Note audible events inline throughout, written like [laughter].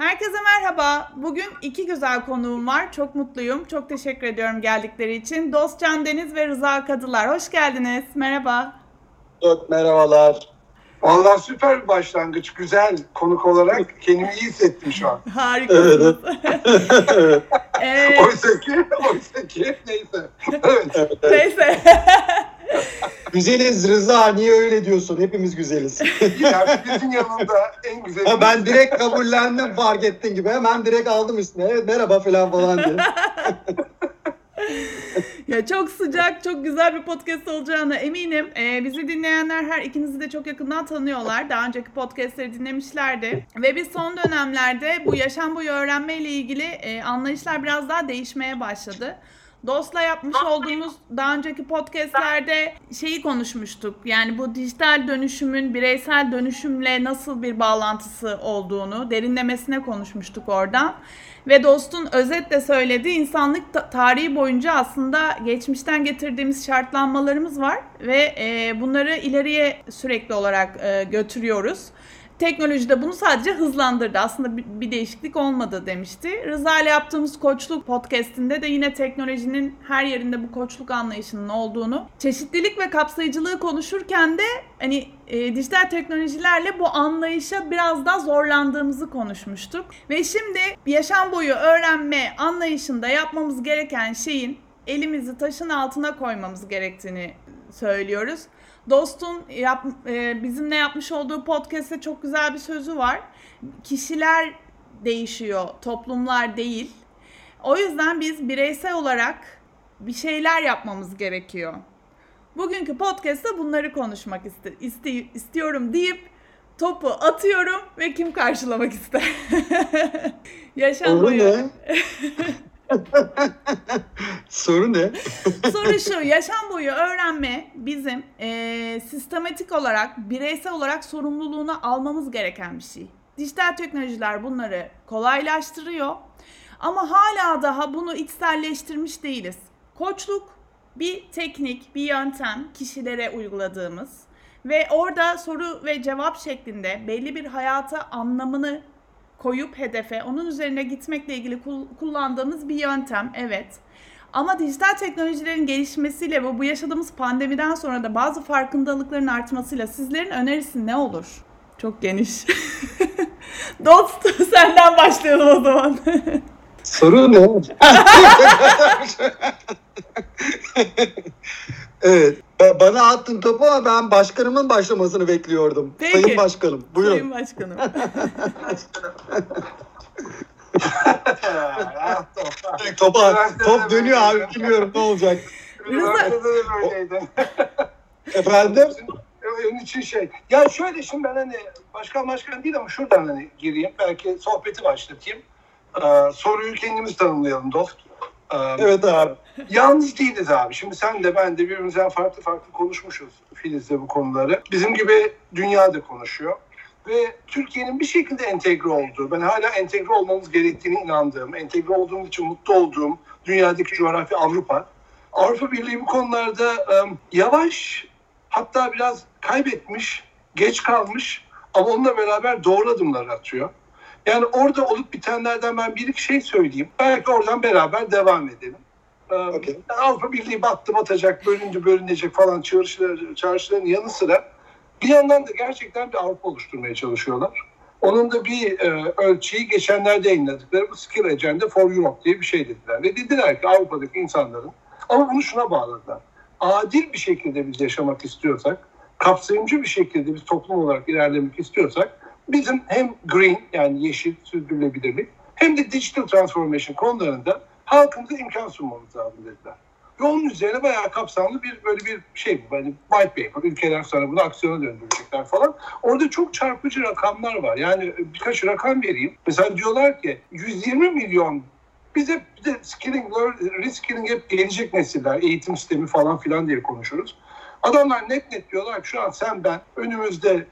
Herkese merhaba. Bugün iki güzel konuğum var. Çok mutluyum. Çok teşekkür ediyorum geldikleri için. Dostcan Deniz ve Rıza Kadılar. Hoş geldiniz. Merhaba. Çok merhabalar. Valla süper bir başlangıç. Güzel konuk olarak kendimi iyi hissettim şu an. [laughs] Harikasınız. ee, [laughs] Oysa ki, oysa ki neyse. Evet. neyse. [laughs] [laughs] Güzeliz Rıza niye öyle diyorsun? Hepimiz güzeliz. [laughs] Yani bizim yanında en güzel. Ha, ben direkt kabullendim fark ettin gibi. Hemen direkt aldım üstüne. Evet, merhaba falan falan diye. [laughs] ya çok sıcak, çok güzel bir podcast olacağına eminim. Ee, bizi dinleyenler her ikinizi de çok yakından tanıyorlar. Daha önceki podcastleri dinlemişlerdi. Ve biz son dönemlerde bu yaşam boyu öğrenme ile ilgili e, anlayışlar biraz daha değişmeye başladı. Dost'la yapmış olduğumuz daha önceki podcastlerde şeyi konuşmuştuk. Yani bu dijital dönüşümün bireysel dönüşümle nasıl bir bağlantısı olduğunu derinlemesine konuşmuştuk oradan. Ve Dost'un özetle söylediği insanlık ta- tarihi boyunca aslında geçmişten getirdiğimiz şartlanmalarımız var ve e, bunları ileriye sürekli olarak e, götürüyoruz. Teknoloji de bunu sadece hızlandırdı. Aslında bir, bir değişiklik olmadı demişti. Rıza ile yaptığımız koçluk podcastinde de yine teknolojinin her yerinde bu koçluk anlayışının olduğunu, çeşitlilik ve kapsayıcılığı konuşurken de hani e, dijital teknolojilerle bu anlayışa biraz daha zorlandığımızı konuşmuştuk. Ve şimdi yaşam boyu öğrenme anlayışında yapmamız gereken şeyin elimizi taşın altına koymamız gerektiğini söylüyoruz. Dost'un yap, e, bizimle yapmış olduğu podcast'te çok güzel bir sözü var. Kişiler değişiyor, toplumlar değil. O yüzden biz bireysel olarak bir şeyler yapmamız gerekiyor. Bugünkü podcast'te bunları konuşmak iste, iste, istiyorum deyip topu atıyorum ve kim karşılamak ister? [laughs] Yaşam boyu. [laughs] [laughs] Soru ne? [laughs] Soru şu, yaşam boyu öğrenme bizim eee, sistematik olarak, bireysel olarak sorumluluğunu almamız gereken bir şey. Dijital teknolojiler bunları kolaylaştırıyor ama hala daha bunu içselleştirmiş değiliz. Koçluk bir teknik, bir yöntem kişilere uyguladığımız ve orada soru ve cevap şeklinde belli bir hayata anlamını koyup hedefe onun üzerine gitmekle ilgili kul- kullandığımız bir yöntem evet. Ama dijital teknolojilerin gelişmesiyle ve bu yaşadığımız pandemiden sonra da bazı farkındalıkların artmasıyla sizlerin önerisi ne olur? Çok geniş. [laughs] Dost [laughs] senden başlayalım o zaman. Soru ne? [laughs] evet. ba- Bana attın topu ama ben başkanımın başlamasını bekliyordum. Peki. Sayın Başkanım. Buyurun. Sayın Başkanım. [laughs] Top, top dönüyor abi. Bilmiyorum ne olacak. Üniversitede de böyleydi. Efendim? Onun için şey. Ya şöyle şimdi ben hani başkan başkan değil ama şuradan hani gireyim. Belki sohbeti başlatayım. Ee, soruyu kendimiz tanımlayalım dost. Ee, Evet abi. Yalnız değiliz abi. Şimdi sen de ben de birbirimizden farklı farklı konuşmuşuz Filiz'le bu konuları. Bizim gibi dünya da konuşuyor. Ve Türkiye'nin bir şekilde entegre olduğu, ben hala entegre olmamız gerektiğini inandığım, entegre olduğum için mutlu olduğum dünyadaki coğrafya Avrupa. Avrupa Birliği bu konularda em, yavaş hatta biraz kaybetmiş, geç kalmış ama onunla beraber doğru adımlar atıyor. Yani orada olup bitenlerden ben bir iki şey söyleyeyim. Belki oradan beraber devam edelim. Ee, Okey. Avrupa Birliği battı batacak, bölündü bölünecek falan çağrışılar, çağrışıların yanı sıra bir yandan da gerçekten bir Avrupa oluşturmaya çalışıyorlar. Onun da bir e, ölçeği geçenlerde yayınladıkları bu Skill Agenda for Europe diye bir şey dediler. Ve dediler ki Avrupa'daki insanların ama bunu şuna bağladılar. Adil bir şekilde biz yaşamak istiyorsak, kapsayıcı bir şekilde biz toplum olarak ilerlemek istiyorsak bizim hem green yani yeşil sürdürülebilirlik hem de digital transformation konularında halkımıza imkan sunmamız lazım dediler. Ve onun üzerine bayağı kapsamlı bir böyle bir şey. Hani white paper. Ülkeler sonra bunu aksiyona döndürecekler falan. Orada çok çarpıcı rakamlar var. Yani birkaç rakam vereyim. Mesela diyorlar ki 120 milyon bize bir de skilling, reskilling hep gelecek nesiller, eğitim sistemi falan filan diye konuşuruz. Adamlar net net diyorlar ki şu an sen ben önümüzde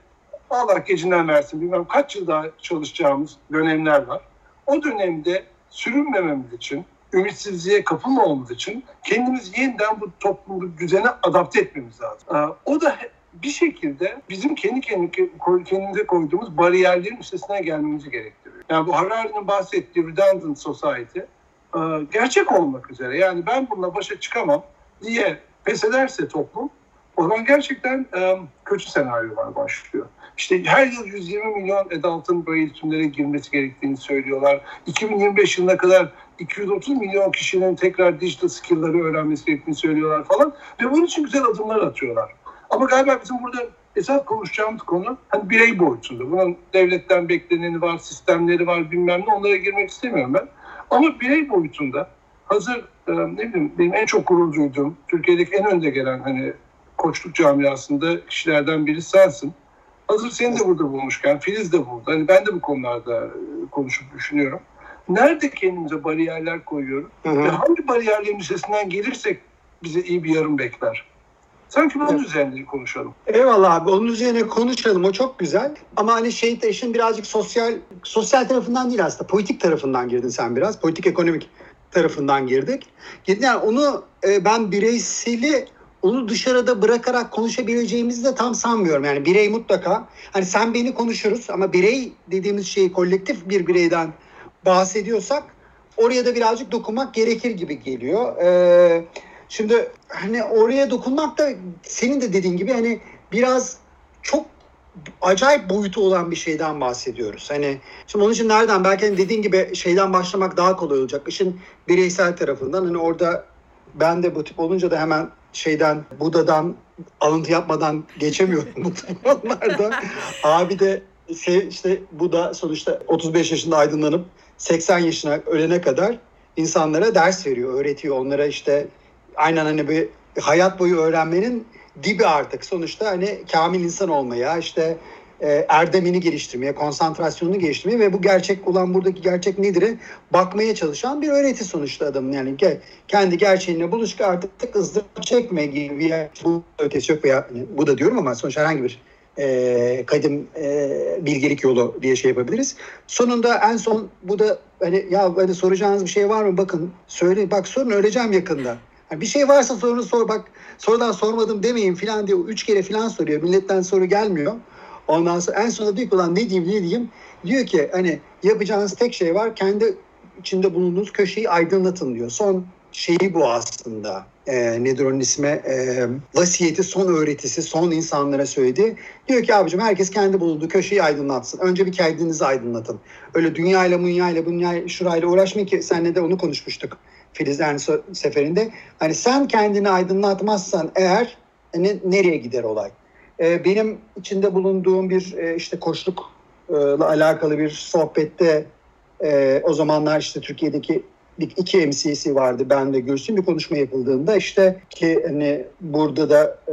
Allah gecinden versin bilmem kaç yıl daha çalışacağımız dönemler var. O dönemde sürünmememiz için, ümitsizliğe kapılmamamız için kendimizi yeniden bu toplumu düzene adapte etmemiz lazım. Ee, O da bir şekilde bizim kendi kendimize koyduğumuz bariyerlerin üstesinden gelmemizi gerektiriyor. Yani bu Harari'nin bahsettiği redundant society e, gerçek olmak üzere. Yani ben bununla başa çıkamam diye pes ederse toplum o zaman gerçekten e, kötü senaryolar başlıyor. İşte her yıl 120 milyon adult'ın böyle eğitimlere girmesi gerektiğini söylüyorlar. 2025 yılına kadar 230 milyon kişinin tekrar digital skill'ları öğrenmesi gerektiğini söylüyorlar falan. Ve bunun için güzel adımlar atıyorlar. Ama galiba bizim burada esas konuşacağımız konu hani birey boyutunda. Bunun devletten bekleneni var, sistemleri var bilmem ne onlara girmek istemiyorum ben. Ama birey boyutunda hazır e, ne bileyim benim en çok gurur duyduğum Türkiye'deki en önde gelen hani koçluk camiasında kişilerden biri sensin. Hazır seni de burada bulmuşken Filiz de burada. Hani ben de bu konularda e, konuşup düşünüyorum. Nerede kendimize bariyerler koyuyoruz? Hı hı. Ve hangi bariyerlerin üstesinden gelirsek bize iyi bir yarım bekler? Sanki bunun üzerinde konuşalım. Eyvallah abi onun üzerine konuşalım o çok güzel. Ama hani şey de işin birazcık sosyal sosyal tarafından değil aslında politik tarafından girdin sen biraz. Politik ekonomik tarafından girdik. Yani onu e, ben bireyseli onu dışarıda bırakarak konuşabileceğimizi de tam sanmıyorum. Yani birey mutlaka hani sen beni konuşuruz ama birey dediğimiz şey kolektif bir bireyden bahsediyorsak oraya da birazcık dokunmak gerekir gibi geliyor. Ee, şimdi hani oraya dokunmak da senin de dediğin gibi hani biraz çok acayip boyutu olan bir şeyden bahsediyoruz. Hani şimdi onun için nereden belki hani dediğin gibi şeyden başlamak daha kolay olacak. İşin bireysel tarafından hani orada ben de bu tip olunca da hemen şeyden Buda'dan alıntı yapmadan geçemiyorum [laughs] bu konularda. Abi de şey, işte Buda sonuçta 35 yaşında aydınlanıp 80 yaşına ölene kadar insanlara ders veriyor, öğretiyor. Onlara işte aynen hani bir hayat boyu öğrenmenin dibi artık. Sonuçta hani kamil insan olmaya, işte e, erdemini geliştirmeye, konsantrasyonunu geliştirmeye ve bu gerçek olan buradaki gerçek nedir'e bakmaya çalışan bir öğreti sonuçta adamın. Yani ge- kendi gerçeğine buluş artık ızdırap çekme gibi bir bu ötesi yok veya bu da diyorum ama sonuçta herhangi bir e, kadim e, bilgelik yolu diye şey yapabiliriz. Sonunda en son bu da hani ya hani soracağınız bir şey var mı bakın söyle bak sorun öleceğim yakında. Yani bir şey varsa sorunu sor bak sorudan sormadım demeyin filan diye üç kere filan soruyor. Milletten soru gelmiyor. Ondan sonra en sonunda diyor ki ulan ne diyeyim ne diyeyim. Diyor ki hani yapacağınız tek şey var kendi içinde bulunduğunuz köşeyi aydınlatın diyor. Son şeyi bu aslında. Ee, nedir onun ismi? Ee, vasiyeti, son öğretisi, son insanlara söyledi. Diyor ki abicim herkes kendi bulunduğu köşeyi aydınlatsın. Önce bir kendinizi aydınlatın. Öyle dünyayla, dünyayla, dünyayla, şurayla uğraşmayın ki senle de onu konuşmuştuk. Filiz en so- seferinde. Hani sen kendini aydınlatmazsan eğer ne, nereye gider olay? Ee, benim içinde bulunduğum bir e, işte koçlukla alakalı bir sohbette e, o zamanlar işte Türkiye'deki iki MC'si vardı. Ben ve Gülsün bir konuşma yapıldığında işte ki hani burada da e,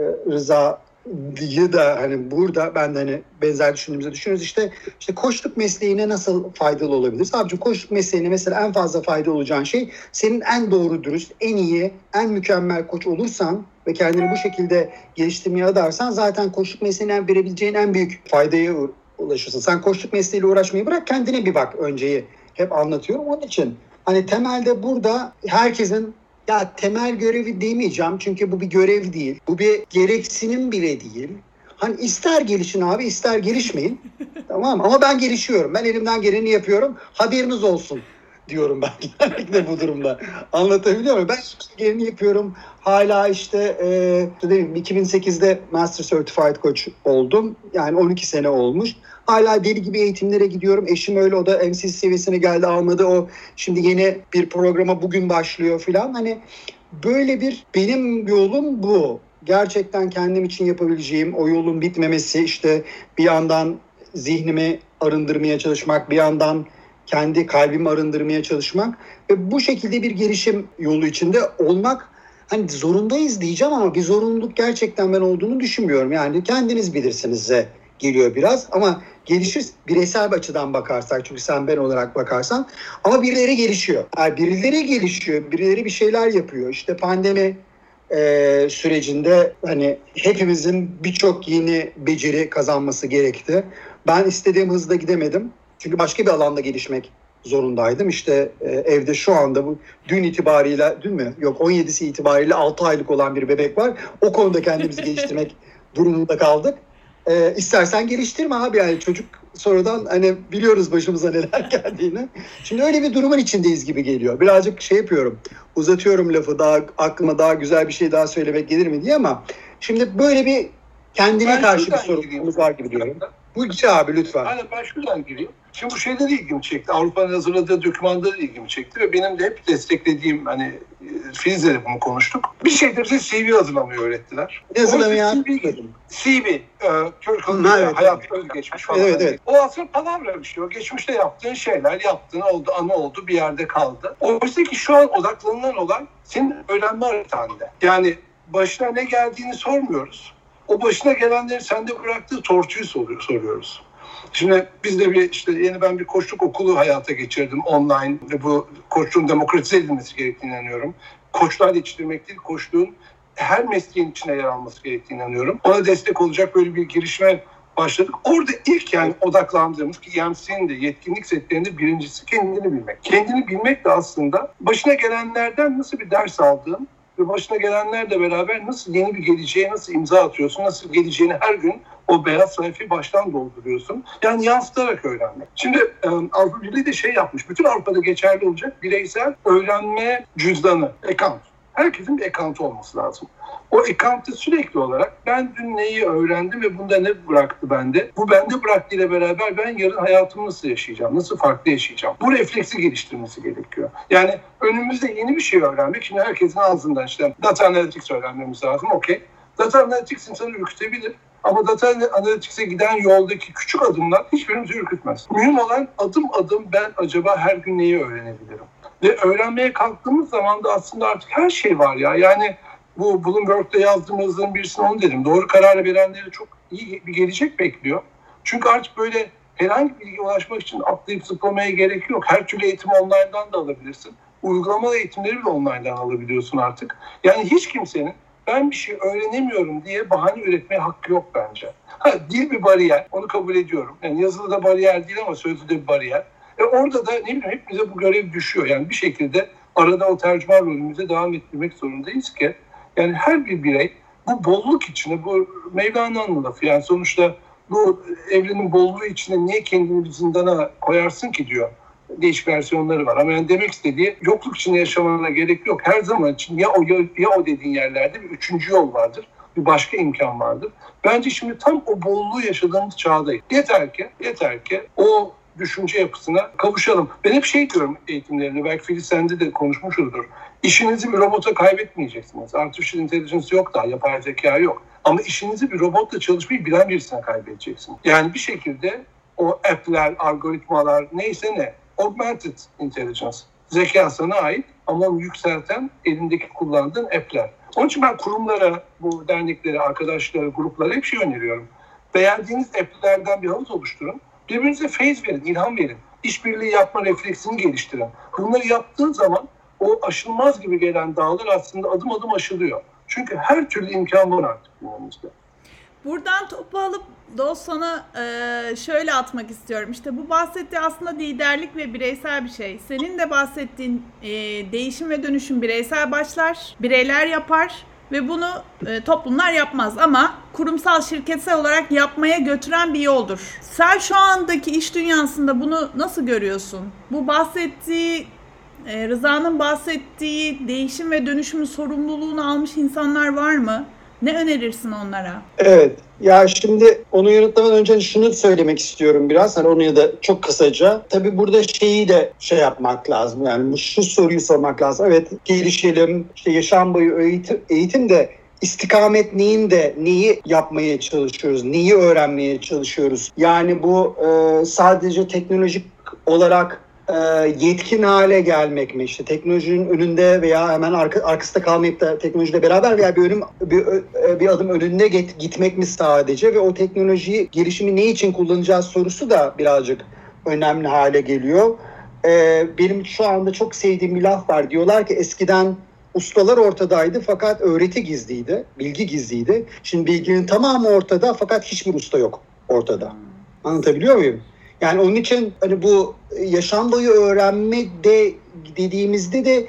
Rıza'yı da hani burada ben de hani benzer düşündüğümüzde düşünüyoruz işte işte koçluk mesleğine nasıl faydalı olabilir? Abicim koçluk mesleğine mesela en fazla fayda olacağın şey senin en doğru dürüst, en iyi, en mükemmel koç olursan ve kendini bu şekilde geliştirmeye adarsan zaten koçluk mesleğinden verebileceğin en büyük faydaya ulaşırsın. Sen koçluk mesleğiyle uğraşmayı bırak kendine bir bak önceyi hep anlatıyorum. Onun için hani temelde burada herkesin ya temel görevi demeyeceğim çünkü bu bir görev değil. Bu bir gereksinim bile değil. Hani ister gelişin abi ister gelişmeyin. [laughs] tamam? Ama ben gelişiyorum. Ben elimden geleni yapıyorum. Haberiniz olsun diyorum ben [laughs] genellikle bu durumda. Anlatabiliyor muyum? Ben geleni yapıyorum. Hala işte e, işte ne bileyim, 2008'de Master Certified Coach oldum. Yani 12 sene olmuş. Hala deli gibi eğitimlere gidiyorum. Eşim öyle o da MCC seviyesine geldi almadı. O şimdi yeni bir programa bugün başlıyor filan. Hani böyle bir benim yolum bu. Gerçekten kendim için yapabileceğim o yolun bitmemesi işte bir yandan zihnimi arındırmaya çalışmak, bir yandan kendi kalbimi arındırmaya çalışmak ve bu şekilde bir gelişim yolu içinde olmak hani zorundayız diyeceğim ama bir zorunluluk gerçekten ben olduğunu düşünmüyorum. Yani kendiniz bilirsiniz geliyor biraz ama gelişir bireysel bir açıdan bakarsak çünkü sen ben olarak bakarsan ama birileri gelişiyor. Yani birileri gelişiyor, birileri bir şeyler yapıyor. İşte pandemi e, sürecinde hani hepimizin birçok yeni beceri kazanması gerekti. Ben istediğim hızda gidemedim. Çünkü başka bir alanda gelişmek zorundaydım. İşte e, evde şu anda bu dün itibariyle, dün mü? Yok 17'si itibariyle 6 aylık olan bir bebek var. O konuda kendimizi geliştirmek [laughs] durumunda kaldık. E, istersen geliştirme abi yani çocuk sonradan hani biliyoruz başımıza neler [laughs] geldiğini. Şimdi öyle bir durumun içindeyiz gibi geliyor. Birazcık şey yapıyorum. Uzatıyorum lafı daha aklıma daha güzel bir şey daha söylemek gelir mi diye ama şimdi böyle bir kendine Ben karşı bir gireyim. var gibi diyorum. Bu gir abi lütfen. Aynen ben şuradan gireyim. Şimdi bu şeyde de ilgimi çekti. Avrupa'nın hazırladığı dokümanda da ilgimi çekti ve benim de hep desteklediğim hani e, Filiz'le de bunu konuştuk. Bir şeyde bize CV hazırlamayı öğrettiler. Ne hazırlamaya? Oysa CV, e, Ha, evet. hayat özgeçmiş falan. Evet, evet. O aslında palavra bir şey. O geçmişte yaptığın şeyler yaptığın oldu, anı oldu bir yerde kaldı. Oysa ki şu an odaklanılan olan senin öğrenme haritanda. Yani başına ne geldiğini sormuyoruz. O başına gelenleri sende bıraktığı tortuyu soruyor, soruyoruz. Şimdi biz de bir işte yeni ben bir koçluk okulu hayata geçirdim online ve bu koçluğun demokratize edilmesi gerektiğine inanıyorum. Koçlar yetiştirmek değil, koçluğun her mesleğin içine yer alması gerektiğine inanıyorum. Ona destek olacak böyle bir girişime başladık. Orada ilk yani odaklandığımız ki EMC'nin de yetkinlik setlerinde birincisi kendini bilmek. Kendini bilmek de aslında başına gelenlerden nasıl bir ders aldığın başına gelenlerle beraber nasıl yeni bir geleceğe nasıl imza atıyorsun, nasıl geleceğini her gün o beyaz sayfayı baştan dolduruyorsun. Yani yansıtarak öğrenmek. Şimdi e, Avrupa Birliği de şey yapmış. Bütün Avrupa'da geçerli olacak bireysel öğrenme cüzdanı, account. Herkesin bir account olması lazım. O account'ta sürekli olarak ben dün neyi öğrendim ve bunda ne bıraktı bende? Bu bende bıraktığıyla beraber ben yarın hayatımı nasıl yaşayacağım? Nasıl farklı yaşayacağım? Bu refleksi geliştirmesi gerekiyor. Yani önümüzde yeni bir şey öğrenmek. Şimdi herkesin ağzından işte data analytics öğrenmemiz lazım. Okey. Data analytics insanı ürkütebilir. Ama data analytics'e giden yoldaki küçük adımlar hiçbirimizi ürkütmez. Mühim olan adım adım ben acaba her gün neyi öğrenebilirim? Ve öğrenmeye kalktığımız zaman da aslında artık her şey var ya. Yani bu Bloomberg'da yazdığım yazıların birisine onu dedim. Doğru karar verenleri çok iyi bir gelecek bekliyor. Çünkü artık böyle herhangi bir bilgiye ulaşmak için atlayıp zıplamaya gerek yok. Her türlü eğitimi online'dan da alabilirsin. Uygulamalı eğitimleri bile online'dan alabiliyorsun artık. Yani hiç kimsenin ben bir şey öğrenemiyorum diye bahane üretmeye hakkı yok bence. Ha, dil bir bariyer, onu kabul ediyorum. Yani yazılı da bariyer değil ama sözlü de bir bariyer. E orada da ne bileyim hepimize bu görev düşüyor. Yani bir şekilde arada o tercüman rolümüze devam ettirmek zorundayız ki yani her bir birey bu bolluk içine, bu Mevlana'nın lafı yani sonuçta bu evrenin bolluğu içine niye kendini bir zindana koyarsın ki diyor. Değişik versiyonları var ama yani demek istediği yokluk içinde yaşamana gerek yok. Her zaman için ya o ya, ya o dediğin yerlerde bir üçüncü yol vardır. Bir başka imkan vardır. Bence şimdi tam o bolluğu yaşadığımız çağdayız. Yeter ki, yeter ki o düşünce yapısına kavuşalım. Ben hep şey diyorum eğitimlerinde, belki Filiz sende de konuşmuşuzdur. İşinizi bir robota kaybetmeyeceksiniz. Artificial intelligence yok daha, yapay zeka yok. Ama işinizi bir robotla çalışmayı bilen birisine kaybedeceksiniz. Yani bir şekilde o app'ler, algoritmalar neyse ne, augmented intelligence, zeka sana ait ama onu yükselten elindeki kullandığın app'ler. Onun için ben kurumlara, bu derneklere, arkadaşlara, gruplara hep şey öneriyorum. Beğendiğiniz app'lerden bir havuz oluşturun. Birbirinize feyiz verin, ilham verin. İşbirliği yapma refleksini geliştirin. Bunları yaptığın zaman o aşılmaz gibi gelen dağlar aslında adım adım aşılıyor. Çünkü her türlü imkan var artık günümüzde. Buradan topu alıp Dost sana e, şöyle atmak istiyorum. İşte bu bahsettiği aslında liderlik ve bireysel bir şey. Senin de bahsettiğin e, değişim ve dönüşüm bireysel başlar, bireyler yapar ve bunu e, toplumlar yapmaz ama kurumsal şirketsel olarak yapmaya götüren bir yoldur. Sen şu andaki iş dünyasında bunu nasıl görüyorsun? Bu bahsettiği e, Rıza'nın bahsettiği değişim ve dönüşümün sorumluluğunu almış insanlar var mı? Ne önerirsin onlara? Evet. Ya şimdi onu yanıtlamadan önce şunu söylemek istiyorum biraz. Hani onu ya da çok kısaca. Tabii burada şeyi de şey yapmak lazım. Yani şu soruyu sormak lazım. Evet gelişelim. İşte yaşam boyu eğitim, eğitim de istikamet neyin de neyi yapmaya çalışıyoruz, neyi öğrenmeye çalışıyoruz. Yani bu e, sadece teknolojik olarak e, yetkin hale gelmek mi işte teknolojinin önünde veya hemen arka, arkasında kalmayıp da teknolojiyle beraber veya bir, önüm, bir, bir adım önünde git, gitmek mi sadece ve o teknolojiyi gelişimi ne için kullanacağız sorusu da birazcık önemli hale geliyor. E, benim şu anda çok sevdiğim bir laf var diyorlar ki eskiden ustalar ortadaydı fakat öğreti gizliydi, bilgi gizliydi. Şimdi bilginin tamamı ortada fakat hiçbir usta yok ortada. Anlatabiliyor muyum? Yani onun için hani bu yaşam boyu öğrenme de dediğimizde de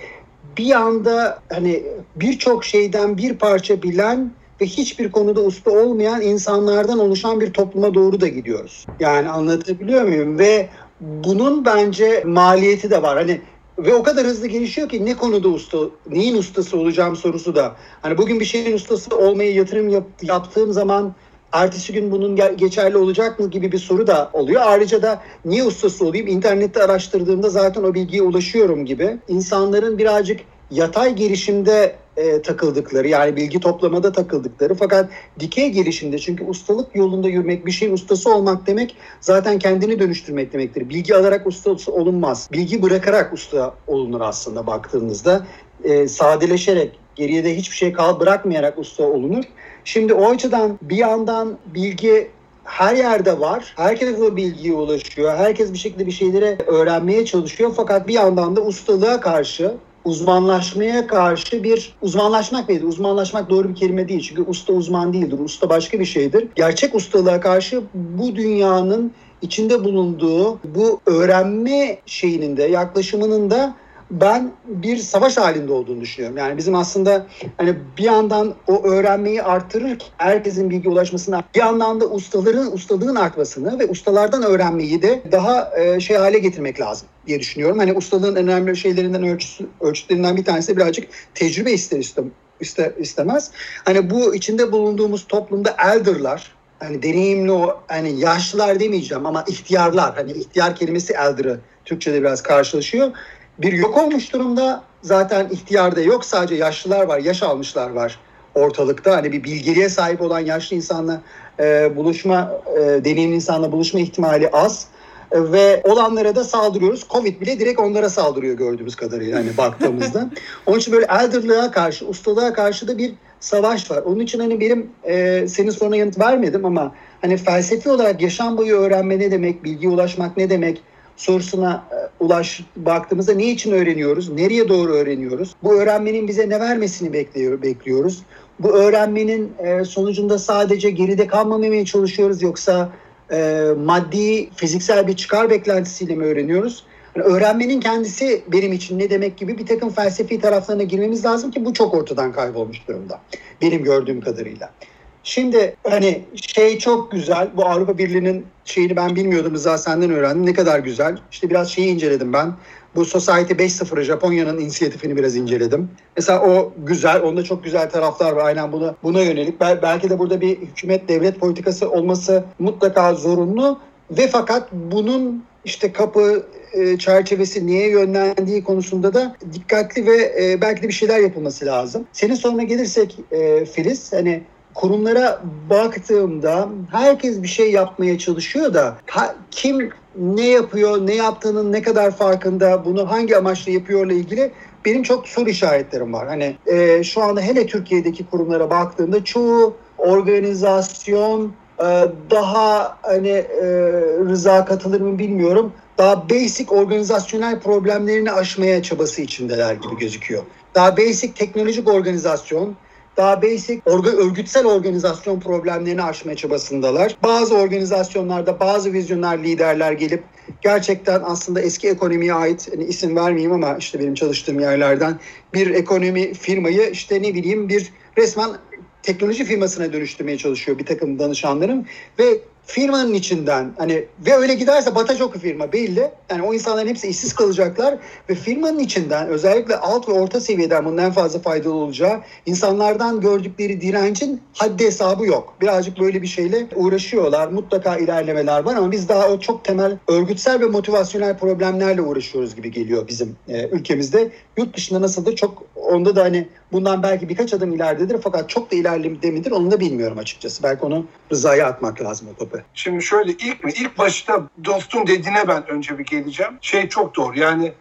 bir anda hani birçok şeyden bir parça bilen ve hiçbir konuda usta olmayan insanlardan oluşan bir topluma doğru da gidiyoruz. Yani anlatabiliyor muyum? Ve bunun bence maliyeti de var. Hani ve o kadar hızlı gelişiyor ki ne konuda usta, neyin ustası olacağım sorusu da. Hani bugün bir şeyin ustası olmaya yatırım yap, yaptığım zaman ertesi gün bunun geçerli olacak mı gibi bir soru da oluyor. Ayrıca da niye ustası olayım? İnternette araştırdığımda zaten o bilgiye ulaşıyorum gibi. İnsanların birazcık yatay gelişimde e, takıldıkları yani bilgi toplamada takıldıkları fakat dikey gelişimde çünkü ustalık yolunda yürümek bir şeyin ustası olmak demek zaten kendini dönüştürmek demektir. Bilgi alarak ustası olunmaz. Bilgi bırakarak usta olunur aslında baktığınızda. E, sadeleşerek geriye de hiçbir şey kal bırakmayarak usta olunur. Şimdi o açıdan bir yandan bilgi her yerde var. Herkes o bilgiye ulaşıyor. Herkes bir şekilde bir şeyleri öğrenmeye çalışıyor. Fakat bir yandan da ustalığa karşı uzmanlaşmaya karşı bir uzmanlaşmak nedir? Uzmanlaşmak doğru bir kelime değil. Çünkü usta uzman değildir. Usta başka bir şeydir. Gerçek ustalığa karşı bu dünyanın içinde bulunduğu bu öğrenme şeyinin de yaklaşımının da ben bir savaş halinde olduğunu düşünüyorum. Yani bizim aslında hani bir yandan o öğrenmeyi artırır, herkesin bilgi ulaşmasına, bir yandan da ustaların ustalığın artmasını ve ustalardan öğrenmeyi de daha e, şey hale getirmek lazım diye düşünüyorum. Hani ustalığın önemli şeylerinden ölçüsü, ölçütlerinden bir tanesi birazcık tecrübe ister istem, ister istemez. Hani bu içinde bulunduğumuz toplumda elder'lar, hani deneyimli o hani yaşlılar demeyeceğim ama ihtiyarlar hani ihtiyar kelimesi elder'ı Türkçe'de biraz karşılaşıyor bir yok olmuş durumda. Zaten ihtiyarda yok sadece yaşlılar var, yaş almışlar var ortalıkta. Hani bir bilgeliğe sahip olan yaşlı insanla e, buluşma, e, deneyimli insanla buluşma ihtimali az. E, ve olanlara da saldırıyoruz. Covid bile direkt onlara saldırıyor gördüğümüz kadarıyla hani baktığımızda. [laughs] Onun için böyle elderlığa karşı, ustalığa karşı da bir savaş var. Onun için hani benim e, senin soruna yanıt vermedim ama hani felsefi olarak yaşam boyu öğrenme ne demek, bilgiye ulaşmak ne demek, sorusuna e, ulaş baktığımızda ne için öğreniyoruz? Nereye doğru öğreniyoruz? Bu öğrenmenin bize ne vermesini bekliyor, bekliyoruz? Bu öğrenmenin e, sonucunda sadece geride kalmamaya çalışıyoruz yoksa e, maddi, fiziksel bir çıkar beklentisiyle mi öğreniyoruz? Öğrenmenin kendisi benim için ne demek gibi bir takım felsefi taraflarına girmemiz lazım ki bu çok ortadan kaybolmuş durumda. Benim gördüğüm kadarıyla. Şimdi hani şey çok güzel. Bu Avrupa Birliği'nin şeyini ben bilmiyordum. Rıza senden öğrendim. Ne kadar güzel. İşte biraz şeyi inceledim ben. Bu Society 5.0 Japonya'nın inisiyatifini biraz inceledim. Mesela o güzel. Onda çok güzel taraflar var. Aynen buna, buna yönelik. Belki de burada bir hükümet devlet politikası olması mutlaka zorunlu. Ve fakat bunun işte kapı e, çerçevesi niye yönlendiği konusunda da dikkatli ve e, belki de bir şeyler yapılması lazım. Senin soruna gelirsek e, Filiz hani kurumlara baktığımda herkes bir şey yapmaya çalışıyor da kim ne yapıyor, ne yaptığının ne kadar farkında, bunu hangi amaçla yapıyorla ilgili benim çok soru işaretlerim var. Hani e, şu anda hele Türkiye'deki kurumlara baktığımda çoğu organizasyon e, daha hani e, rıza katılır mı bilmiyorum. Daha basic organizasyonel problemlerini aşmaya çabası içindeler gibi gözüküyor. Daha basic teknolojik organizasyon, daha basic orga, örgütsel organizasyon problemlerini aşmaya çabasındalar. Bazı organizasyonlarda bazı vizyoner liderler gelip gerçekten aslında eski ekonomiye ait hani isim vermeyeyim ama işte benim çalıştığım yerlerden bir ekonomi firmayı işte ne bileyim bir resmen teknoloji firmasına dönüştürmeye çalışıyor bir takım danışanlarım ve firmanın içinden hani ve öyle giderse batacak o firma belli. Yani o insanların hepsi işsiz kalacaklar ve firmanın içinden özellikle alt ve orta seviyeden bunun en fazla faydalı olacağı insanlardan gördükleri direncin haddi hesabı yok. Birazcık böyle bir şeyle uğraşıyorlar. Mutlaka ilerlemeler var ama biz daha o çok temel örgütsel ve motivasyonel problemlerle uğraşıyoruz gibi geliyor bizim e, ülkemizde. Yurt dışında nasıldır çok onda da hani bundan belki birkaç adım ileridedir fakat çok da ilerledi midir onu da bilmiyorum açıkçası. Belki onu Rıza'ya atmak lazım o topu. Şimdi şöyle ilk mi? İlk başta dostun dediğine ben önce bir geleceğim. Şey çok doğru yani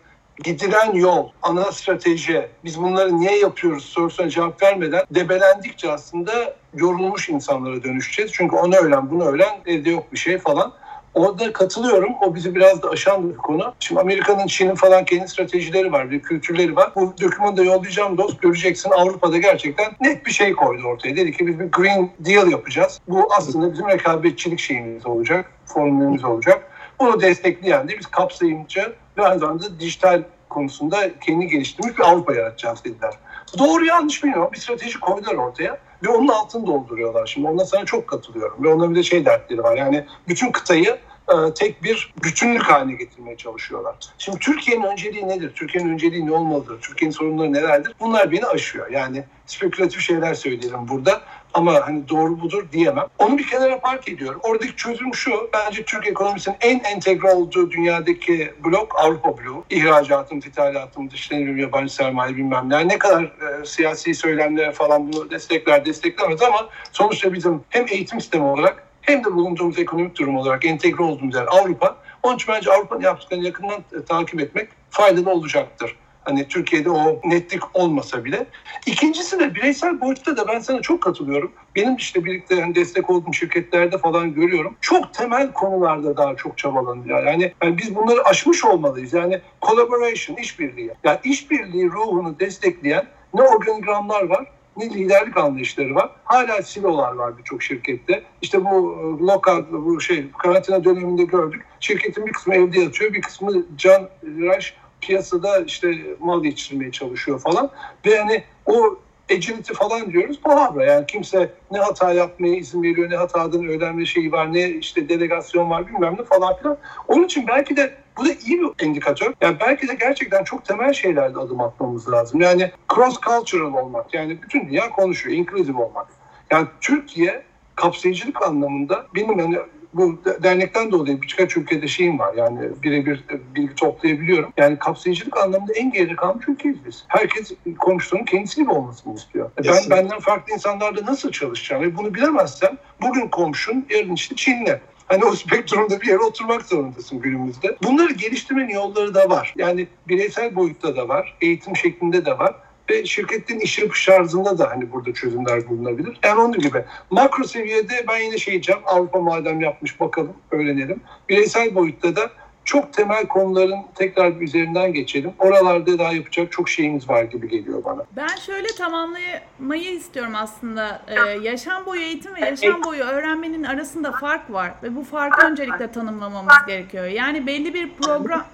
gidilen yol, ana strateji, biz bunları niye yapıyoruz sorusuna cevap vermeden debelendikçe aslında yorulmuş insanlara dönüşeceğiz. Çünkü onu öğlen, bunu öğlen, evde yok bir şey falan. Orada katılıyorum. O bizi biraz da aşan bir konu. Şimdi Amerika'nın, Çin'in falan kendi stratejileri var, bir kültürleri var. Bu dokümanı da yollayacağım dost. Göreceksin Avrupa'da gerçekten net bir şey koydu ortaya. Dedi ki biz bir Green Deal yapacağız. Bu aslında bizim rekabetçilik şeyimiz olacak, formülümüz olacak. Bunu destekleyen de biz kapsayımcı ve aynı zamanda dijital konusunda kendi geliştirmiş bir Avrupa yaratacağız dediler. Doğru yanlış bilmiyorum. Bir strateji koydular ortaya ve onun altını dolduruyorlar. Şimdi ona sana çok katılıyorum ve onların bir de şey dertleri var. Yani bütün kıtayı e, tek bir bütünlük haline getirmeye çalışıyorlar. Şimdi Türkiye'nin önceliği nedir? Türkiye'nin önceliği ne olmalıdır? Türkiye'nin sorunları nelerdir? Bunlar beni aşıyor. Yani spekülatif şeyler söylerim burada ama hani doğru budur diyemem. Onu bir kenara park ediyorum. Oradaki çözüm şu. Bence Türk ekonomisinin en entegre olduğu dünyadaki blok Avrupa bloğu. İhracatımız, ithalatımız, işte yabancı sermaye bilmem ne. Ne kadar e, siyasi söylemlere falan bunu destekler desteklemez ama sonuçta bizim hem eğitim sistemi olarak hem de bulunduğumuz ekonomik durum olarak entegre olduğumuz yer Avrupa. Onun için bence Avrupa'nın yaptıklarını yakından e, takip etmek faydalı olacaktır. Hani Türkiye'de o netlik olmasa bile. İkincisi de bireysel boyutta da ben sana çok katılıyorum. Benim işte birlikte hani destek olduğum şirketlerde falan görüyorum. Çok temel konularda daha çok çabalanıyor. Yani, yani biz bunları aşmış olmalıyız. Yani collaboration, işbirliği. Yani işbirliği ruhunu destekleyen ne organigramlar var ne liderlik anlayışları var. Hala silolar var birçok şirkette. İşte bu e, lokal, bu şey karantina döneminde gördük. Şirketin bir kısmı evde yatıyor, bir kısmı can raş piyasada işte mal yetiştirmeye çalışıyor falan. Ve hani o agility falan diyoruz palavra yani kimse ne hata yapmaya izin veriyor ne hatadan öğrenme şeyi var ne işte delegasyon var bilmem ne falan filan. Onun için belki de bu da iyi bir indikatör. Yani belki de gerçekten çok temel şeylerde adım atmamız lazım. Yani cross cultural olmak yani bütün dünya konuşuyor inclusive olmak. Yani Türkiye kapsayıcılık anlamında benim yani bu dernekten dolayı birkaç ülkede şeyim var. Yani birebir bilgi toplayabiliyorum. Yani kapsayıcılık anlamında en geride kalmış ülkeyiz biz. Herkes komşusunun kendisi gibi olmasını istiyor. E ben benden farklı insanlarla nasıl çalışacağım? Ve bunu bilemezsem bugün komşun, yarın işte Çin'le. Hani o spektrumda bir yere oturmak zorundasın günümüzde. Bunları geliştirmenin yolları da var. Yani bireysel boyutta da var, eğitim şeklinde de var ve şirketin iş yapış tarzında da hani burada çözümler bulunabilir. Yani onun gibi. Makro seviyede ben yine şey diyeceğim. Avrupa madem yapmış bakalım, öğrenelim. Bireysel boyutta da çok temel konuların tekrar bir üzerinden geçelim. Oralarda daha yapacak çok şeyimiz var gibi geliyor bana. Ben şöyle tamamlamayı istiyorum aslında. Ee, yaşam boyu eğitim ve yaşam boyu öğrenmenin arasında fark var ve bu farkı öncelikle tanımlamamız gerekiyor. Yani belli bir program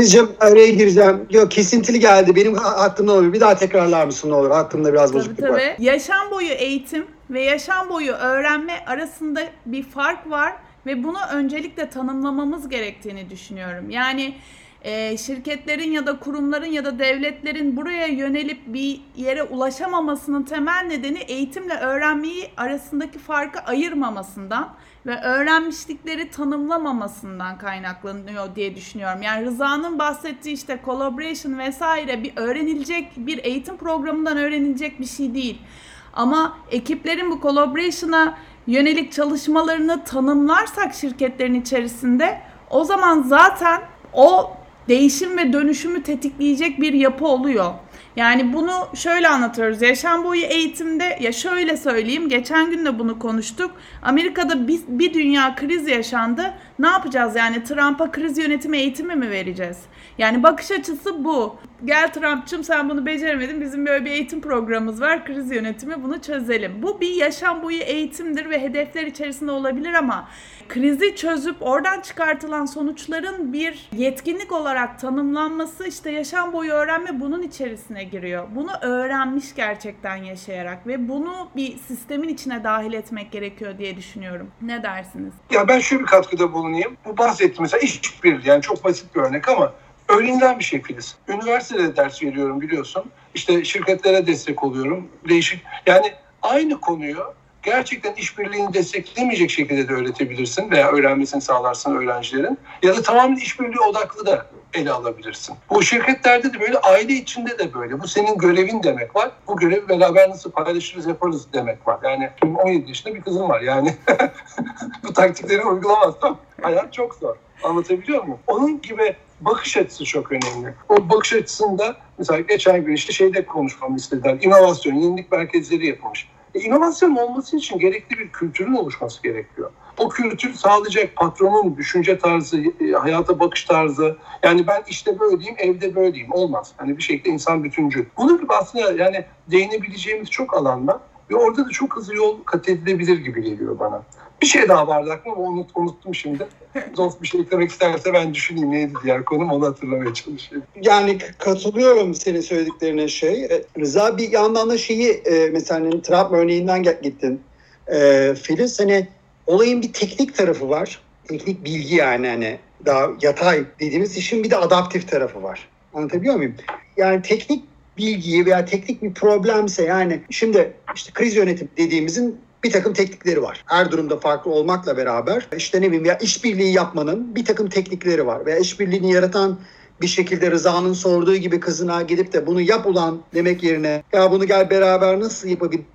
Bizcim araya gireceğim. Yok kesintili geldi. Benim hattımda olur. Bir daha tekrarlar mısın ne olur? Hattımda biraz tabii, bozukluk tabii. var. Yaşam boyu eğitim ve yaşam boyu öğrenme arasında bir fark var ve bunu öncelikle tanımlamamız gerektiğini düşünüyorum. Yani e, şirketlerin ya da kurumların ya da devletlerin buraya yönelip bir yere ulaşamamasının temel nedeni eğitimle öğrenmeyi arasındaki farkı ayırmamasından ve öğrenmişlikleri tanımlamamasından kaynaklanıyor diye düşünüyorum. Yani Rıza'nın bahsettiği işte collaboration vesaire bir öğrenilecek bir eğitim programından öğrenilecek bir şey değil. Ama ekiplerin bu collaboration'a yönelik çalışmalarını tanımlarsak şirketlerin içerisinde o zaman zaten o değişim ve dönüşümü tetikleyecek bir yapı oluyor. Yani bunu şöyle anlatıyoruz. Yaşam boyu eğitimde ya şöyle söyleyeyim. Geçen gün de bunu konuştuk. Amerika'da bir, bir dünya kriz yaşandı. Ne yapacağız yani Trump'a kriz yönetimi eğitimi mi vereceğiz? Yani bakış açısı bu. Gel Trump'cığım sen bunu beceremedin. Bizim böyle bir eğitim programımız var. Kriz yönetimi bunu çözelim. Bu bir yaşam boyu eğitimdir ve hedefler içerisinde olabilir ama krizi çözüp oradan çıkartılan sonuçların bir yetkinlik olarak tanımlanması işte yaşam boyu öğrenme bunun içerisine giriyor. Bunu öğrenmiş gerçekten yaşayarak ve bunu bir sistemin içine dahil etmek gerekiyor diye düşünüyorum. Ne dersiniz? Ya ben şöyle bir katkıda bulunayım. Bu bahsettiğim mesela işbirliği yani çok basit bir örnek ama öğrenilen bir şey Filiz. Üniversitede ders veriyorum biliyorsun. İşte şirketlere destek oluyorum. Değişik yani aynı konuyu gerçekten işbirliğini desteklemeyecek şekilde de öğretebilirsin veya öğrenmesini sağlarsın öğrencilerin. Ya da tamamen işbirliği odaklı da ele alabilirsin. Bu şirketlerde de böyle, aile içinde de böyle. Bu senin görevin demek var. Bu görevi beraber nasıl paylaşırız yaparız demek var. Yani 17 yaşında bir kızım var yani. [laughs] bu taktikleri uygulamazsam hayat çok zor. Anlatabiliyor muyum? Onun gibi bakış açısı çok önemli. O bakış açısında mesela geçen gün işte şeyde konuşmamı istediler. İnovasyon, yenilik merkezleri yapılmış. E, inovasyon olması için gerekli bir kültürün oluşması gerekiyor. O kültür sağlayacak patronun düşünce tarzı, e, hayata bakış tarzı. Yani ben işte böyleyim, evde böyleyim. Olmaz. Hani bir şekilde insan bütüncül. Bunun gibi aslında yani değinebileceğimiz çok alan var. Ve orada da çok hızlı yol kat edilebilir gibi geliyor bana. Bir şey daha vardı aklıma ama unut, unuttum şimdi. [laughs] Zof bir şey eklemek isterse ben düşüneyim neydi diğer konum onu hatırlamaya çalışayım. Yani katılıyorum senin söylediklerine şey. E, Rıza bir yandan da şeyi e, mesela hani Trump örneğinden gittin. Filiz hani olayın bir teknik tarafı var. Teknik bilgi yani hani daha yatay dediğimiz işin bir de adaptif tarafı var. Anlatabiliyor muyum? Yani teknik bilgiyi veya teknik bir problemse yani şimdi işte kriz yönetim dediğimizin bir takım teknikleri var. Her durumda farklı olmakla beraber işte ne bileyim ya işbirliği yapmanın bir takım teknikleri var. Veya işbirliğini yaratan bir şekilde Rıza'nın sorduğu gibi kızına gidip de bunu yap ulan demek yerine ya bunu gel beraber nasıl yapabiliriz?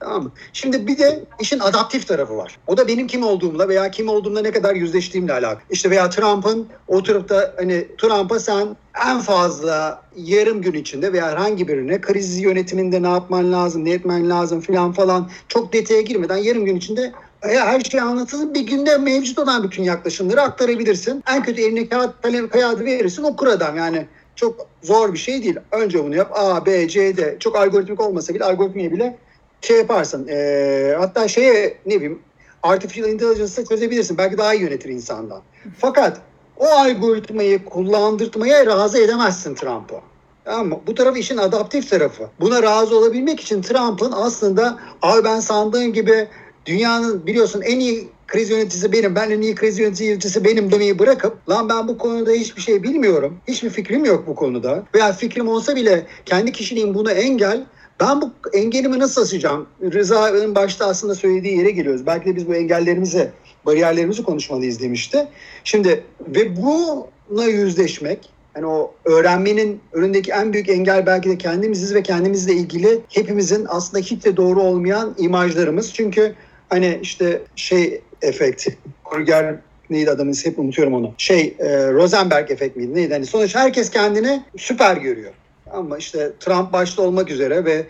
Tamam mı? Şimdi bir de işin adaptif tarafı var. O da benim kim olduğumla veya kim olduğumla ne kadar yüzleştiğimle alakalı. İşte veya Trump'ın oturup da hani Trump'a sen en fazla yarım gün içinde veya herhangi birine kriz yönetiminde ne yapman lazım, ne etmen lazım filan falan çok detaya girmeden yarım gün içinde her şey anlatılır. Bir günde mevcut olan bütün yaklaşımları aktarabilirsin. En kötü eline kağıt kalem kağıdı verirsin okur adam yani. Çok zor bir şey değil. Önce bunu yap. A, B, C, D. Çok algoritmik olmasa bile algoritmiye bile şey yaparsın. E, hatta şeye ne bileyim artificial intelligence'ı çözebilirsin. Belki daha iyi yönetir insandan. Fakat o algoritmayı kullandırtmaya razı edemezsin Trump'ı. Tamam? Bu tarafı işin adaptif tarafı. Buna razı olabilmek için Trump'ın aslında abi ben sandığım gibi dünyanın biliyorsun en iyi kriz yöneticisi benim, ben en iyi kriz yöneticisi benim demeyi bırakıp lan ben bu konuda hiçbir şey bilmiyorum, hiçbir fikrim yok bu konuda veya fikrim olsa bile kendi kişiliğim buna engel ben bu engelimi nasıl aşacağım? Rıza'nın başta aslında söylediği yere geliyoruz. Belki de biz bu engellerimizi, bariyerlerimizi konuşmalıyız demişti. Şimdi ve buna yüzleşmek, yani o öğrenmenin önündeki en büyük engel belki de kendimiziz ve kendimizle ilgili hepimizin aslında hiç de doğru olmayan imajlarımız. Çünkü hani işte şey efekt, Kruger neydi adamın hep unutuyorum onu. Şey e, Rosenberg efekt miydi neydi? Hani sonuçta herkes kendini süper görüyor. Ama işte Trump başta olmak üzere ve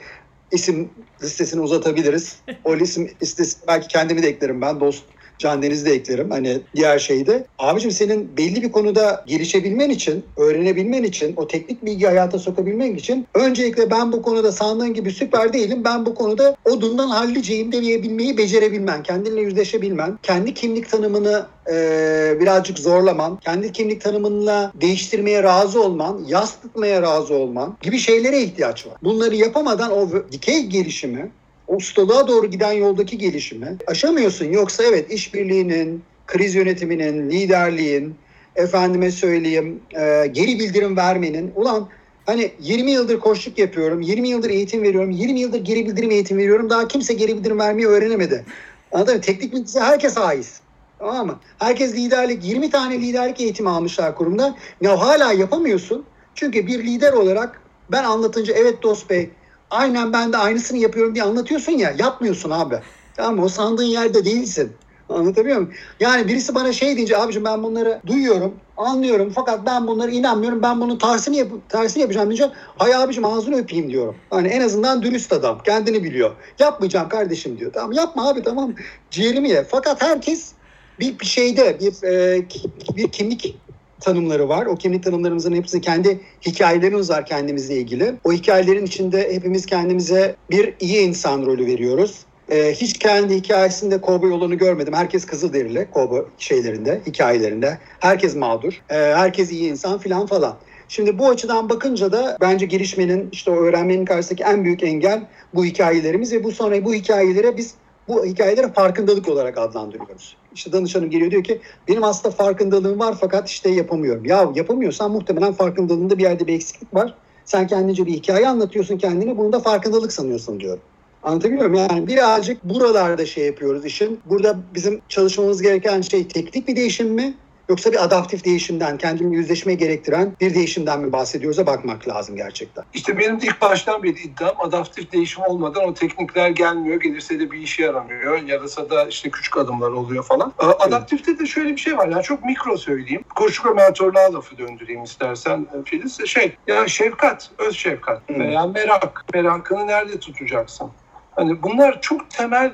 isim listesini uzatabiliriz. [laughs] O isim listesi belki kendimi de eklerim ben dost Can Deniz'i de eklerim hani diğer şeyde. Abicim senin belli bir konuda gelişebilmen için, öğrenebilmen için, o teknik bilgi hayata sokabilmen için öncelikle ben bu konuda sandığın gibi süper değilim. Ben bu konuda odundan halliceyim demeyebilmeyi becerebilmen, kendinle yüzleşebilmen, kendi kimlik tanımını e, birazcık zorlaman, kendi kimlik tanımınla değiştirmeye razı olman, yas tutmaya razı olman gibi şeylere ihtiyaç var. Bunları yapamadan o dikey gelişimi ustalığa doğru giden yoldaki gelişimi aşamıyorsun. Yoksa evet işbirliğinin, kriz yönetiminin, liderliğin, efendime söyleyeyim e, geri bildirim vermenin ulan hani 20 yıldır koçluk yapıyorum, 20 yıldır eğitim veriyorum, 20 yıldır geri bildirim eğitim veriyorum. Daha kimse geri bildirim vermeyi öğrenemedi. Anladın mı? Teknik bilgisi herkes haiz. Tamam mı? Herkes liderlik, 20 tane liderlik eğitimi almışlar kurumda. Ya hala yapamıyorsun. Çünkü bir lider olarak ben anlatınca evet dost bey aynen ben de aynısını yapıyorum diye anlatıyorsun ya yapmıyorsun abi. Tamam? O sandığın yerde değilsin. Anlatabiliyor muyum? Yani birisi bana şey deyince abicim ben bunları duyuyorum, anlıyorum fakat ben bunları inanmıyorum. Ben bunun tersini, yap tersini yapacağım diyeceğim. Hay abicim ağzını öpeyim diyorum. Hani en azından dürüst adam. Kendini biliyor. Yapmayacağım kardeşim diyor. Tamam yapma abi tamam. Ciğerimi ye. Fakat herkes bir, bir şeyde bir, e, bir kimlik tanımları var. O kimlik tanımlarımızın hepsinin kendi hikayelerimiz var kendimizle ilgili. O hikayelerin içinde hepimiz kendimize bir iyi insan rolü veriyoruz. Ee, hiç kendi hikayesinde kovboy yolunu görmedim. Herkes Kızılderili kovboy şeylerinde, hikayelerinde. Herkes mağdur. Ee, herkes iyi insan filan falan. Şimdi bu açıdan bakınca da bence gelişmenin, işte o öğrenmenin karşısındaki en büyük engel bu hikayelerimiz ve bu sonra bu hikayelere biz bu hikayeleri farkındalık olarak adlandırıyoruz. İşte danışanım geliyor diyor ki benim aslında farkındalığım var fakat işte yapamıyorum. Ya yapamıyorsan muhtemelen farkındalığında bir yerde bir eksiklik var. Sen kendince bir hikaye anlatıyorsun kendine bunu da farkındalık sanıyorsun diyorum. Anlatabiliyor muyum? Yani birazcık buralarda şey yapıyoruz işin. Burada bizim çalışmamız gereken şey teknik bir değişim mi? Yoksa bir adaptif değişimden, kendini yüzleşmeye gerektiren bir değişimden mi bahsediyoruz'a bakmak lazım gerçekten. İşte benim ilk baştan beri iddiam adaptif değişim olmadan o teknikler gelmiyor. Gelirse de bir işe yaramıyor. Yarasa da işte küçük adımlar oluyor falan. Adaptifte de şöyle bir şey var. Yani çok mikro söyleyeyim. Koşuk ve mentorluğa lafı döndüreyim istersen Filiz. Şey, ya şefkat, öz şefkat veya merak. Merakını nerede tutacaksın? Hani bunlar çok temel,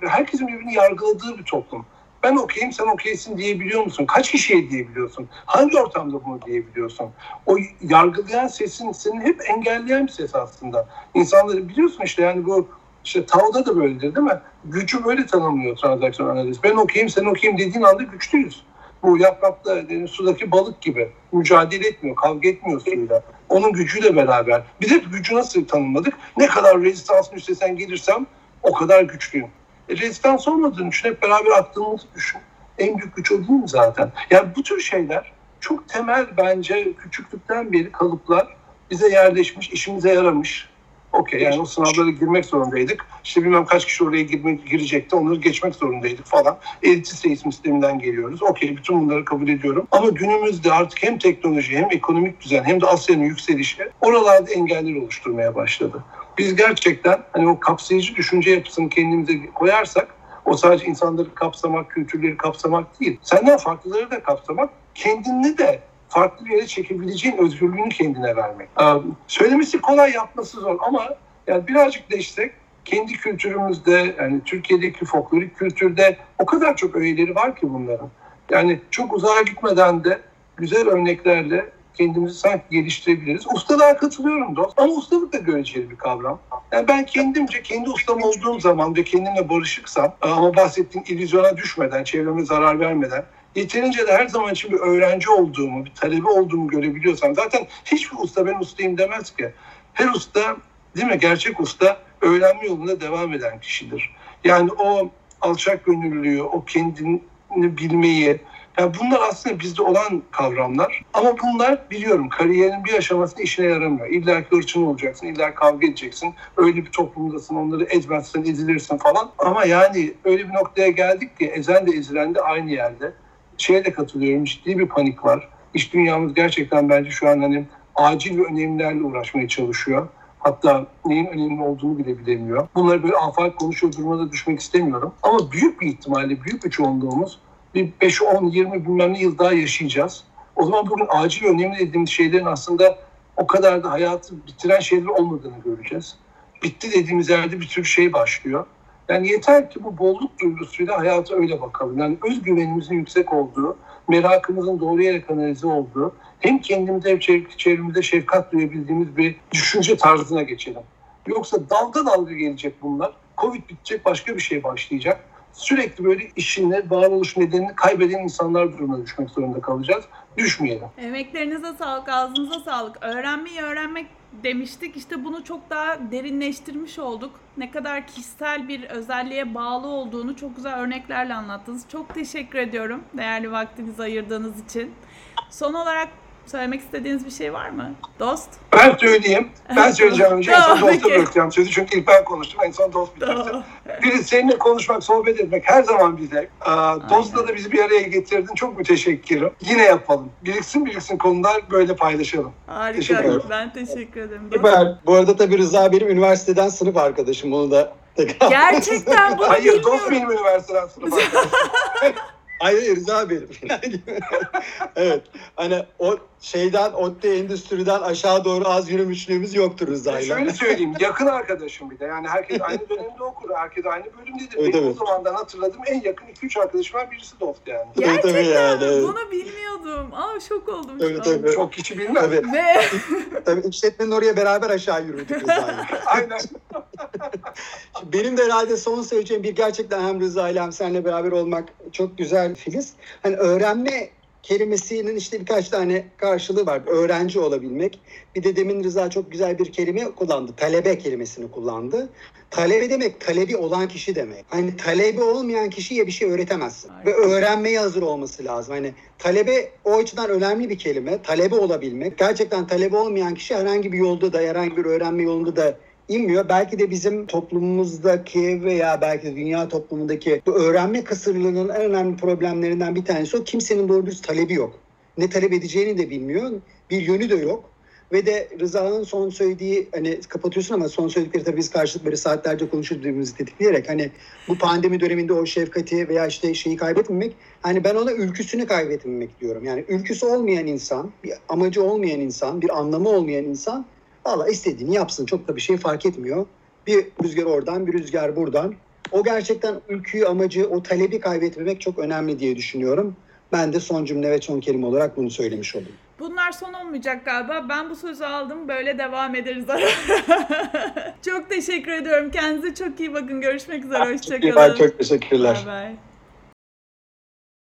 herkesin birbirini yargıladığı bir toplum ben okeyim sen okeysin diyebiliyor musun? Kaç kişiye diyebiliyorsun? Hangi ortamda bunu diyebiliyorsun? O yargılayan sesin seni hep engelleyen bir ses aslında. İnsanları biliyorsun işte yani bu İşte Tav'da da böyledir değil mi? Gücü böyle tanımlıyor transaksiyon analiz. Ben okuyayım sen okuyayım dediğin anda güçlüyüz. Bu yaprakta yani sudaki balık gibi mücadele etmiyor, kavga etmiyor suyla. Onun gücüyle beraber. Biz hep gücü nasıl tanımladık? Ne kadar rezistansın üstesinden gelirsem o kadar güçlüyüm. Rezistans olmadığını düşün, hep beraber attığımızı düşün. En büyük güç o değil mi zaten? Yani bu tür şeyler çok temel bence küçüklükten beri kalıplar bize yerleşmiş, işimize yaramış. Okey yani o sınavlara girmek zorundaydık. İşte bilmem kaç kişi oraya girmek, girecekti. Onları geçmek zorundaydık falan. Elitist eğitim sisteminden geliyoruz. Okey bütün bunları kabul ediyorum. Ama günümüzde artık hem teknoloji hem ekonomik düzen hem de Asya'nın yükselişi oralarda engeller oluşturmaya başladı. Biz gerçekten hani o kapsayıcı düşünce yapısını kendimize koyarsak o sadece insanları kapsamak, kültürleri kapsamak değil. Senden farklıları da kapsamak, kendini de farklı bir yere çekebileceğin özgürlüğünü kendine vermek. Ee, söylemesi kolay, yapması zor ama yani birazcık değişsek kendi kültürümüzde yani Türkiye'deki folklorik kültürde o kadar çok öğeleri var ki bunların. Yani çok uzağa gitmeden de güzel örneklerle kendimizi sanki geliştirebiliriz. Ustalığa katılıyorum dost ama ustalık da göreceli bir kavram. Yani ben kendimce kendi ustam olduğum zaman ve kendimle barışıksam ama bahsettiğim illüzyona düşmeden, çevreme zarar vermeden yeterince de her zaman için bir öğrenci olduğumu, bir talebe olduğumu görebiliyorsam zaten hiçbir usta ben ustayım demez ki. Her usta değil mi? Gerçek usta öğrenme yolunda devam eden kişidir. Yani o alçak gönüllülüğü, o kendini bilmeyi, yani bunlar aslında bizde olan kavramlar. Ama bunlar biliyorum kariyerin bir aşamasında işine yaramıyor. İlla ki hırçın olacaksın, illa kavga edeceksin. Öyle bir toplumdasın, onları ezmezsen ezilirsin falan. Ama yani öyle bir noktaya geldik ki ezen de ezilen de aynı yerde. Şeye de katılıyorum, ciddi bir panik var. İş dünyamız gerçekten bence şu an hani acil ve önemlilerle uğraşmaya çalışıyor. Hatta neyin önemli olduğunu bile bilemiyor. Bunları böyle afak konuşuyor durumuna düşmek istemiyorum. Ama büyük bir ihtimalle, büyük bir çoğunluğumuz bir 5, 10, 20 bilmem ne yıl daha yaşayacağız. O zaman bugün acil ve önemli dediğimiz şeylerin aslında o kadar da hayatı bitiren şeyler olmadığını göreceğiz. Bitti dediğimiz yerde bir tür şey başlıyor. Yani yeter ki bu bolluk duygusuyla hayata öyle bakalım. Yani özgüvenimizin yüksek olduğu, merakımızın doğru yere kanalize olduğu, hem kendimize hem çevremizde şefkat duyabildiğimiz bir düşünce tarzına geçelim. Yoksa dalga dalga gelecek bunlar. Covid bitecek başka bir şey başlayacak. Sürekli böyle işini, varoluş nedenini kaybeden insanlar durumuna düşmek zorunda kalacağız. Düşmeyelim. Emeklerinize sağlık, ağzınıza sağlık. Öğrenmeyi öğrenmek demiştik. İşte bunu çok daha derinleştirmiş olduk. Ne kadar kişisel bir özelliğe bağlı olduğunu çok güzel örneklerle anlattınız. Çok teşekkür ediyorum değerli vaktinizi ayırdığınız için. Son olarak söylemek istediğiniz bir şey var mı? Dost? Ben söyleyeyim. Ben söyleyeceğim önce. En son dosta bırakacağım sözü. Çünkü ilk ben konuştum. En son dost bitirdi. Biri seninle konuşmak, sohbet etmek her zaman bir zevk. Aa, Dostla da bizi bir araya getirdin. Çok müteşekkirim. Yine yapalım. Biriksin biriksin konular böyle paylaşalım. Teşekkür Harika. ederim. Ben teşekkür ederim. Dost. Süper. Bu arada tabii Rıza benim üniversiteden sınıf arkadaşım. Onu da. Gerçekten bunu Hayır dost bilmiyorum. benim üniversiteden sınıf arkadaşım. [laughs] Hayır Rıza benim. [laughs] evet. Hani o şeyden, ODTÜ endüstriden aşağı doğru az yürümüşlüğümüz yoktur Rıza'yla. Şöyle [laughs] söyleyeyim. Yakın arkadaşım bir de. Yani herkes aynı dönemde okur. Herkes aynı bölümdedir. Evet, Benim evet. o zamandan hatırladığım en yakın 2-3 arkadaşımdan birisi dost yani. Tabii, tabii Gerçekten yani, evet. bunu bilmiyordum. Aa şok oldum Tabii, şu an. tabii. Çok kişi bilmez. Tabii, Ve [laughs] tabii işletmenin oraya beraber aşağı yürüdük Rıza'yla. [laughs] Aynen. Benim de herhalde son söyleyeceğim bir gerçekten hem Rıza ile hem seninle beraber olmak çok güzel Filiz. Hani öğrenme kelimesinin işte birkaç tane karşılığı var. Öğrenci olabilmek. Bir de demin Rıza çok güzel bir kelime kullandı. Talebe kelimesini kullandı. Talebe demek talebi olan kişi demek. Hani talebi olmayan kişiye bir şey öğretemezsin. Harika. Ve öğrenmeye hazır olması lazım. Hani talebe o açıdan önemli bir kelime. Talebe olabilmek. Gerçekten talebe olmayan kişi herhangi bir yolda da herhangi bir öğrenme yolunda da inmiyor. Belki de bizim toplumumuzdaki veya belki de dünya toplumundaki bu öğrenme kısırlığının en önemli problemlerinden bir tanesi o. Kimsenin doğru dürüst talebi yok. Ne talep edeceğini de bilmiyor. Bir yönü de yok. Ve de Rıza'nın son söylediği hani kapatıyorsun ama son söyledikleri tabii biz karşılık böyle saatlerce konuşur birbirimizi tetikleyerek hani bu pandemi döneminde o şefkati veya işte şeyi kaybetmemek hani ben ona ülküsünü kaybetmemek diyorum. Yani ülküsü olmayan insan, bir amacı olmayan insan, bir anlamı olmayan insan Valla istediğini yapsın. Çok da bir şey fark etmiyor. Bir rüzgar oradan, bir rüzgar buradan. O gerçekten ülküyü, amacı, o talebi kaybetmemek çok önemli diye düşünüyorum. Ben de son cümle ve son kelime olarak bunu söylemiş oldum. Bunlar son olmayacak galiba. Ben bu sözü aldım. Böyle devam ederiz. [laughs] çok teşekkür ediyorum. Kendinize çok iyi bakın. Görüşmek üzere. İyi, Hoşçakalın. Çok teşekkürler. Bay bay.